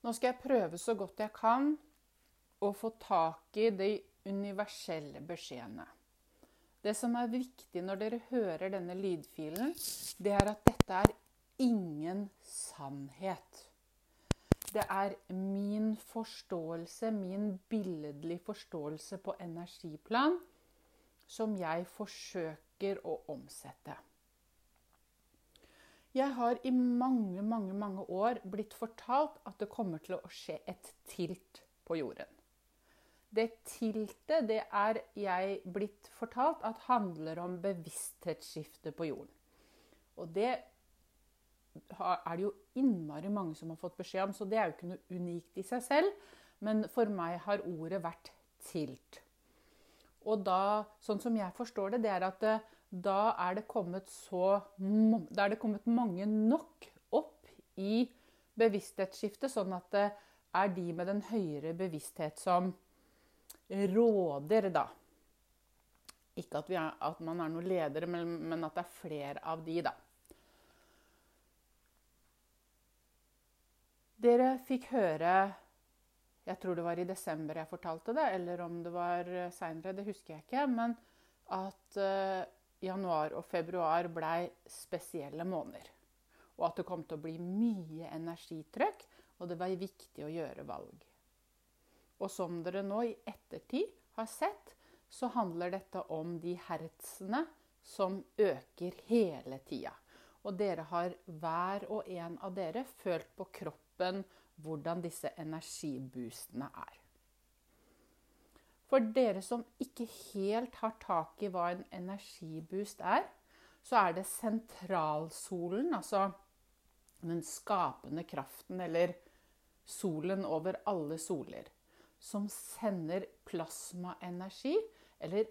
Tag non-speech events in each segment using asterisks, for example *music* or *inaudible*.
Nå skal jeg prøve så godt jeg kan å få tak i de universelle beskjedene. Det som er viktig når dere hører denne lydfilen, det er at dette er ingen sannhet. Det er min forståelse, min billedlige forståelse på energiplan, som jeg forsøker å omsette. Jeg har i mange, mange, mange år blitt fortalt at det kommer til å skje et tilt på jorden. Det tiltet det er jeg blitt fortalt at handler om bevissthetsskifte på jorden. Og det er det jo innmari mange som har fått beskjed om, så det er jo ikke noe unikt i seg selv. Men for meg har ordet vært tilt. Og da, sånn som jeg forstår det, det er at eh, da er det kommet så Da er det kommet mange nok opp i bevissthetsskiftet, sånn at det er de med den høyere bevissthet som råder, da. Ikke at, er, at man er noen ledere, men, men at det er flere av de, da. Dere fikk høre Jeg tror det var i desember jeg fortalte det, eller om det var seinere, det husker jeg ikke. Men at uh, januar og februar blei spesielle måneder. Og at det kom til å bli mye energitrykk, og det var viktig å gjøre valg. Og som dere nå i ettertid har sett, så handler dette om de hertzene som øker hele tida. Og dere har hver og en av dere følt på kroppen hvordan disse energiboostene er. For dere som ikke helt har tak i hva en energiboost er, så er det sentralsolen, altså den skapende kraften, eller solen over alle soler som sender plasmaenergi, eller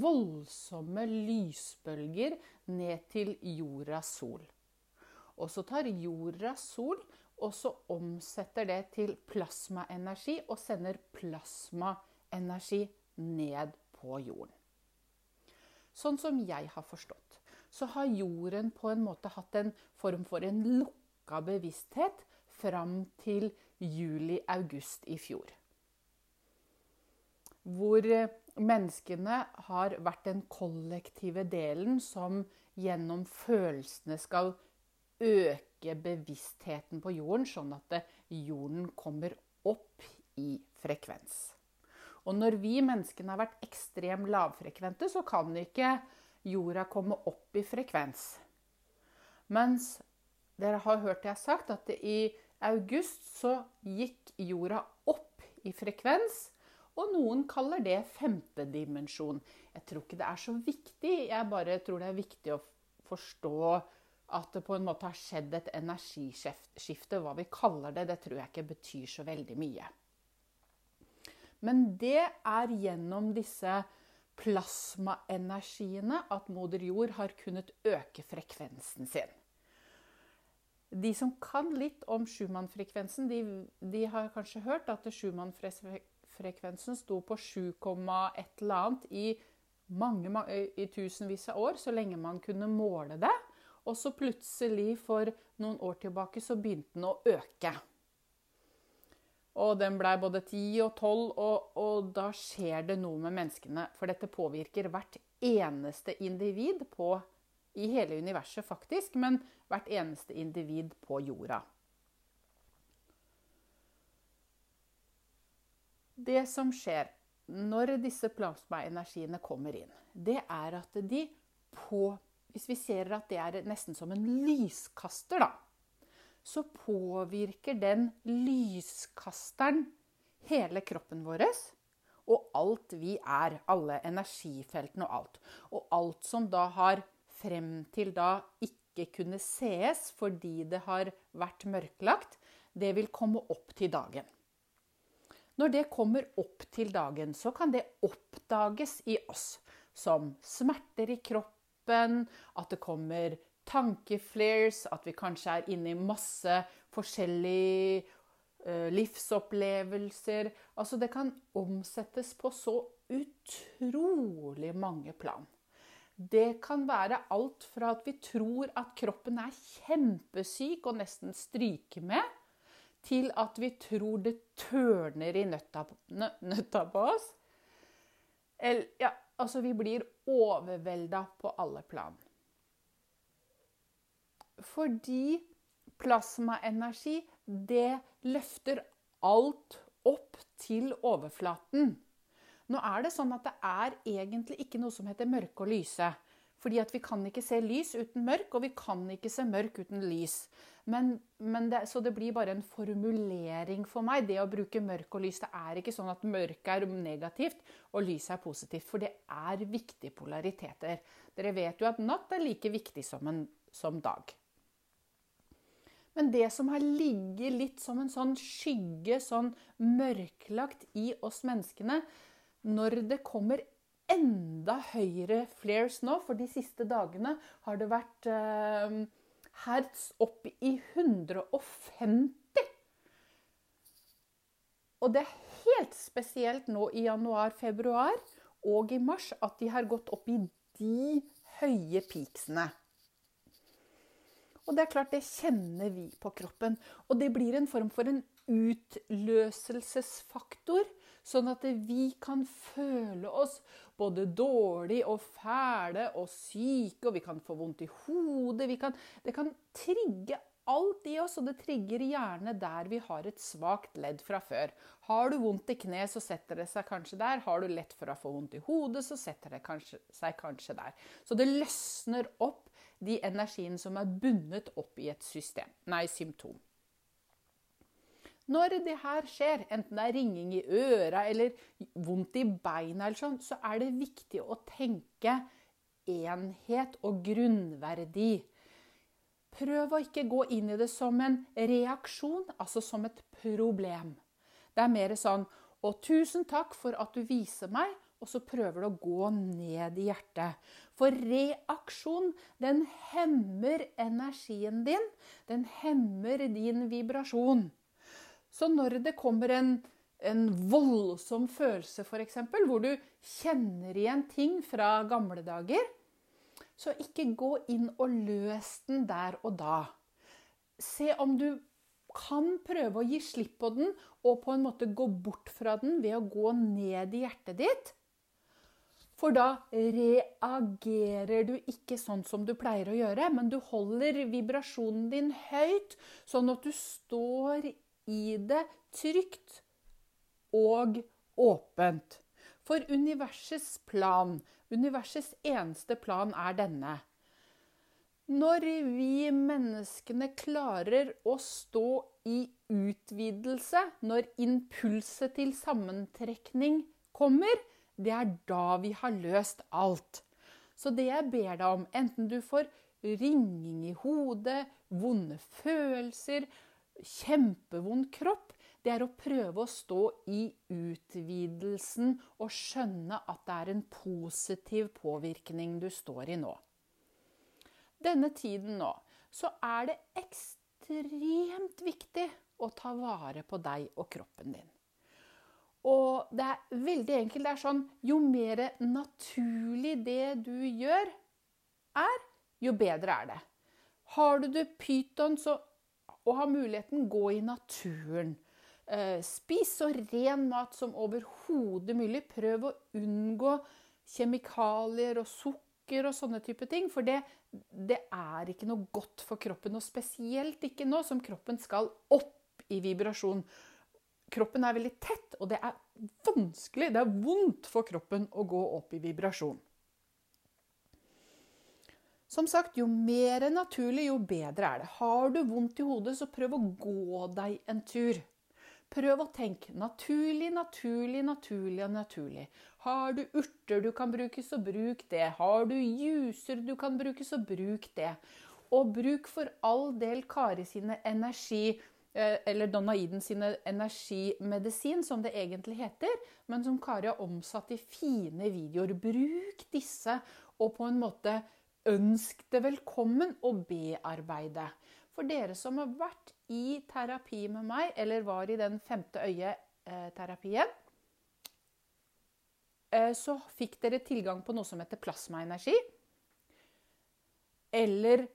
voldsomme lysbølger, ned til jordas sol. Og så tar jordas sol og så omsetter det til plasmaenergi og sender plasmaenergi ned på jorden. Sånn som jeg har forstått, så har jorden på en måte hatt en form for en lukka bevissthet fram til juli-august i fjor hvor eh, menneskene har vært den kollektive delen som gjennom følelsene skal øke bevisstheten på jorden, sånn at jorden kommer opp i frekvens. Og når vi menneskene har vært ekstremt lavfrekvente, så kan ikke jorda komme opp i frekvens. Mens dere har hørt jeg har sagt at i august så gikk jorda opp i frekvens og noen kaller det femtedimensjon. Jeg tror ikke det er så viktig. Jeg bare tror det er viktig å forstå at det på en måte har skjedd et energiskifte. Hva vi kaller det, det tror jeg ikke betyr så veldig mye. Men det er gjennom disse plasmaenergiene at moder jord har kunnet øke frekvensen sin. De som kan litt om Schumann-frekvensen, de, de, har kanskje hørt at Schumann-frekvensen frekvensen sto på 7, et eller annet i, mange, i tusenvis av år, så lenge man kunne måle det. Og så plutselig, for noen år tilbake, så begynte den å øke. Og den blei både 10 og 12, og, og, da skjer det noe med menneskene. For dette påvirker hvert eneste individ på, i hele universet, faktisk, men hvert eneste individ på jorda. Det som skjer når disse plasmaenergiene kommer inn, det er at de på Hvis vi ser at det er nesten som en lyskaster, da, så påvirker den lyskasteren hele kroppen vår og alt vi er. Alle energifeltene og alt. Og alt som da har frem til da ikke kunne sees fordi det har vært mørklagt, det vil komme opp til dagen. Når det kommer opp til dagen, så kan det oppdages i oss som smerter i kroppen, at det kommer tankeflares, at vi kanskje er inne i masse forskjellige uh, livsopplevelser. Altså det kan omsettes på så utrolig mange plan. Det kan være alt fra at vi tror at kroppen er kjempesyk og nesten stryker med, til at vi tror det tørner i nøtta, nøtta på oss. Eller, ja, altså vi blir overvelda på alle plan. Fordi plasmaenergi, det løfter alt opp til overflaten. Nå er det sånn at det er egentlig ikke noe som heter mørke og lyse. Fordi at vi kan ikke se lys uten mørk, og vi kan ikke se mørk uten lys. Men, men det, så det blir bare en formulering for meg, det å bruke mørk og lys. Det er ikke sånn at mørk er negativt og lys er positivt, for det er viktige polariteter. Dere vet jo at natt er like viktig som, en, som dag. Men det som har ligget litt som en sånn skygge, sånn mørklagt i oss menneskene, når det kommer enda høyere flares nå, for de siste dagene har det vært eh, hertz opp i 150. Og det er helt spesielt nå i januar, februar og i mars at de har gått opp i de høye peaksene. Og det er klart, det kjenner vi på kroppen. Og det blir en form for en utløselsesfaktor, sånn at vi kan føle oss både dårlig og fæle og syke, og vi kan få vondt i hodet. Kan, det kan trigge alt i oss, og det trigger gjerne der vi har et svakt ledd fra før. Har du vondt i kne, så setter det seg kanskje der. Har du lett for å få vondt i hodet, så setter det kanskje, seg kanskje der. Så det løsner opp de energiene som er bundet opp i et system, nei, symptom. Når det her skjer, enten det er ringing i øra eller vondt i beina, eller sånn, så er det viktig å tenke enhet og grunnverdi. Prøv å ikke gå inn i det som en reaksjon, altså som et problem. Det er mer sånn Og tusen takk for at du viser meg', og så prøver du å gå ned i hjertet. For reaksjon, den hemmer energien din. Den hemmer din vibrasjon. Så når det kommer en, en voldsom følelse, f.eks., hvor du kjenner igjen ting fra gamle dager, så ikke gå inn og løs den der og da. Se om du kan prøve å gi slipp på den og på en måte gå bort fra den ved å gå ned i hjertet ditt. For da reagerer du ikke sånn som du pleier å gjøre, men du holder vibrasjonen din høyt, sånn at du står i det trygt og åpent. For universets plan, universets eneste plan, er denne. Når vi menneskene klarer å stå i utvidelse, når impulset til sammentrekning kommer, det er da vi har løst alt. Så det jeg ber deg om, enten du får ringing i hodet, vonde følelser, kjempevond kropp, det er å prøve å stå i utvidelsen og skjønne at det er en positiv påvirkning du står i nå. Denne tiden nå så er det ekstremt viktig å ta vare på deg og kroppen din. Og det er veldig enkelt. Det er sånn Jo mer naturlig det du gjør, er, jo bedre er det. Har du det pyton, så og har muligheten, gå i naturen. Eh, spis så ren mat som overhodet mulig. Prøv å unngå kjemikalier og sukker og sånne type ting. For det, det, er ikke noe godt for kroppen, og spesielt ikke nå som kroppen skal opp i vibrasjon. Kroppen er veldig tett, og det er vanskelig, det er vondt for kroppen å gå opp i vibrasjon. Som sagt, jo mer naturlig, jo bedre er det. Har du vondt i hodet, så prøv å gå deg en tur. Prøv å tenke naturlig, naturlig, naturlig og naturlig. Har du urter du kan bruke, så bruk det. Har du juicer du kan bruke, så bruk det. Og bruk for all del Kari sine energi eller Donna Iden sine energimedisin, som det egentlig heter, men som Kari har omsatt i fine videoer. Bruk disse og på en måte ønsk det velkommen og bearbeide. For dere som har vært i terapi med meg, eller var i den femte øye-terapien, eh, så fikk dere tilgang på noe som heter plasmaenergi. Eller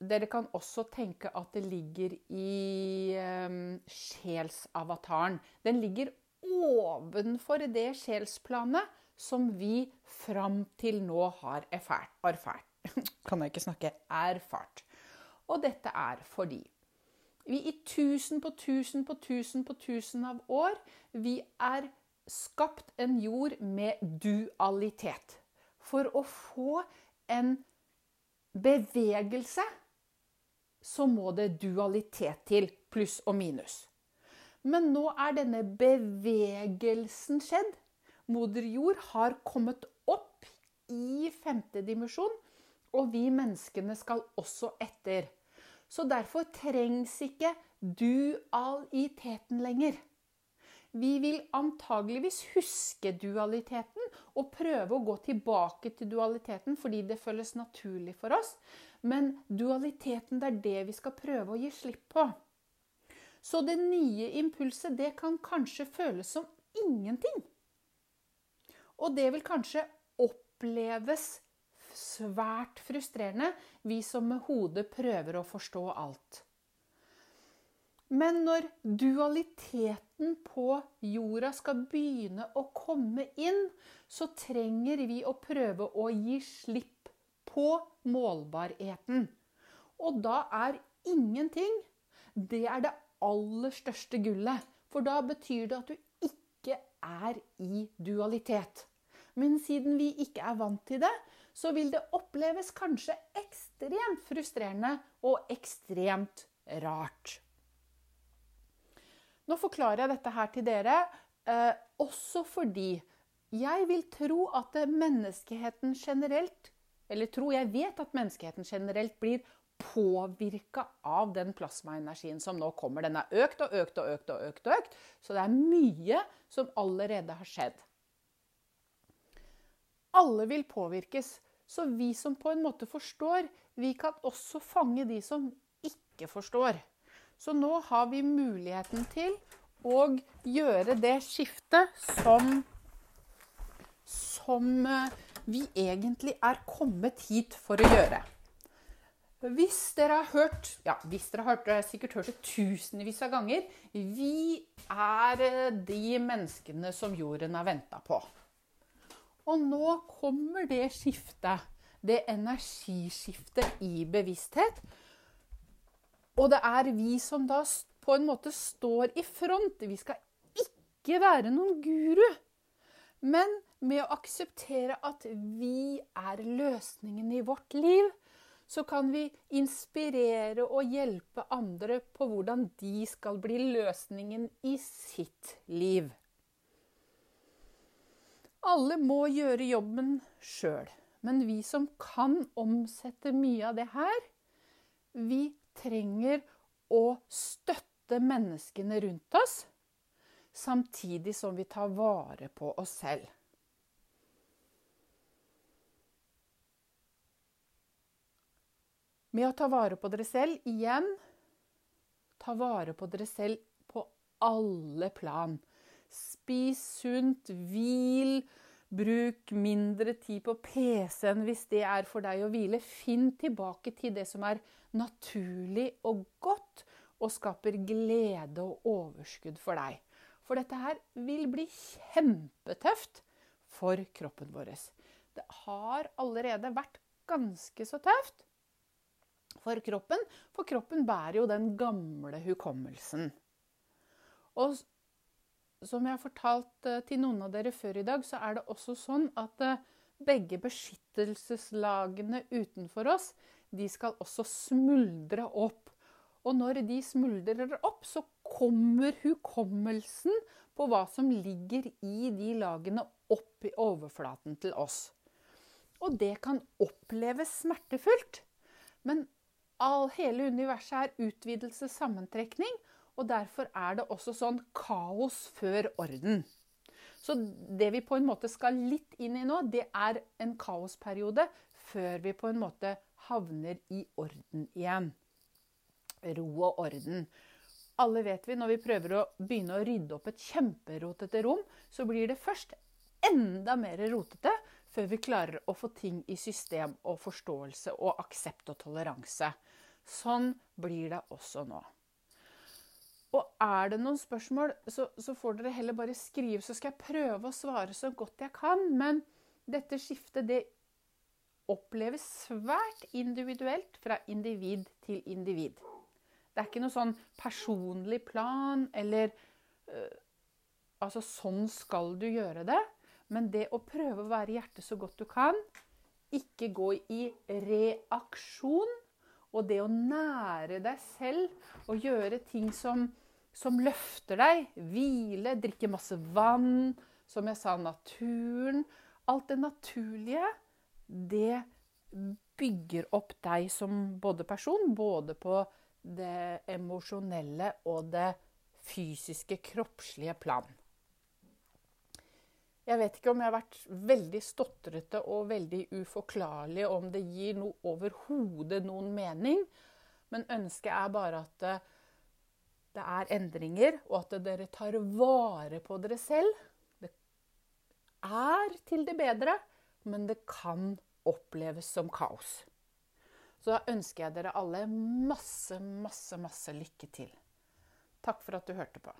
dere kan også tenke at det ligger i um, sjelsavataren. Den ligger ovenfor det sjelsplanet som vi fram til nå har erfart. erfart. *laughs* Kan jeg ikke snakke erfart. Og dette er fordi vi i tusen på tusen på tusen på tusen av år vi er skapt en jord med dualitet. For å få en bevegelse så må det dualitet til, pluss og minus. Men nå er denne bevegelsen skjedd. Moder jord har kommet opp i femte dimensjon, og vi menneskene skal også etter. Så derfor trengs ikke dualiteten lenger. Vi vil antageligvis huske dualiteten og prøve å gå tilbake til dualiteten fordi det føles naturlig for oss. Men dualiteten det er det vi skal prøve å gi slipp på. Så det nye impulset det kan kanskje føles som ingenting. Og det vil kanskje oppleves svært frustrerende, vi som med hodet prøver å forstå alt. Men når dualiteten på jorda skal begynne å komme inn, så trenger vi å prøve å gi slipp på målbarheten. Og da er ingenting Det er det aller største gullet. For da betyr det at du ikke er i dualitet. Men siden vi ikke er vant til det, så vil det oppleves kanskje ekstremt frustrerende og ekstremt rart. Nå forklarer jeg dette her til dere eh, også fordi jeg vil tro at menneskeheten generelt Eller tro jeg vet at menneskeheten generelt blir påvirka av den plasmaenergien som nå kommer. Den er økt og økt og økt og økt. og økt, Så det er mye som allerede har skjedd. Alle vil påvirkes. Så vi som på en måte forstår, vi kan også fange de som ikke forstår. Så nå har vi muligheten til å gjøre det skiftet som, som eh, vi egentlig er kommet hit for å gjøre. Hvis dere har hørt ja, hvis dere har hørt, sikkert hørt det tusenvis av ganger Vi er eh, de menneskene som jorden har venta på. Og nå kommer det skiftet. Det energiskiftet i bevissthet. Og det er vi som da på en måte står i front. Vi skal ikke være noen guru. Men med å akseptere at vi er løsningen i vårt liv, så kan vi inspirere og hjelpe andre på hvordan de skal bli løsningen i sitt liv. Alle må gjøre jobben sjøl. Men vi som kan omsette mye av det her, vi trenger å støtte menneskene rundt oss, samtidig som vi tar vare på oss selv. Med å ta vare på dere selv igjen ta vare på dere selv på alle plan. Spis sunt, hvil, bruk mindre tid på PC-en hvis det er for deg å hvile. Finn tilbake til det som er naturlig og godt, og skaper glede og overskudd for deg. For dette her vil bli kjempetøft for kroppen vår. Det har allerede vært ganske så tøft for kroppen, for kroppen bærer jo den gamle hukommelsen. Og som jeg har fortalt eh, til noen av dere før i dag, så er det også sånn at eh, begge beskyttelseslagene utenfor oss, de skal også smuldre opp. Og når de smuldrer opp, så kommer hukommelsen på hva som ligger i de lagene opp i overflaten til oss. Og det kan oppleves smertefullt. Men all, hele universet er utvidelse, sammentrekning. Og derfor er det også sånn kaos før orden. Så det vi på en måte skal litt inn i nå, det er en kaosperiode før vi på en måte havner i orden igjen. Ro og orden. Alle vet vi når vi prøver å begynne å rydde opp et kjemperotete rom, så blir det først enda mer rotete før vi klarer å få ting i system og forståelse og aksept og toleranse. Sånn blir det også nå. Og er det noen spørsmål, så, så, får dere heller bare skrive, så skal jeg prøve å svare så godt jeg kan. Men dette skiftet, det oppleves svært individuelt fra individ til individ. Det er ikke noe sånn personlig plan eller øh, Altså, sånn skal du gjøre det. Men det å prøve å være i hjertet så godt du kan, ikke gå i reaksjon, og det å nære deg selv og gjøre ting som som løfter deg. Hvile, drikke masse vann. Som jeg sa, naturen. Alt det naturlige, det bygger opp deg som både person, både på det emosjonelle og det fysiske, kroppslige plan. Jeg vet ikke om jeg har vært veldig stotrete og veldig uforklarlig, om det gir noe overhodet noen mening. Men ønsket er bare at det er endringer, og at dere tar vare på dere selv. Det er til det bedre, men det kan oppleves som kaos. Så da ønsker jeg dere alle masse, masse, masse lykke til. Takk for at du hørte på.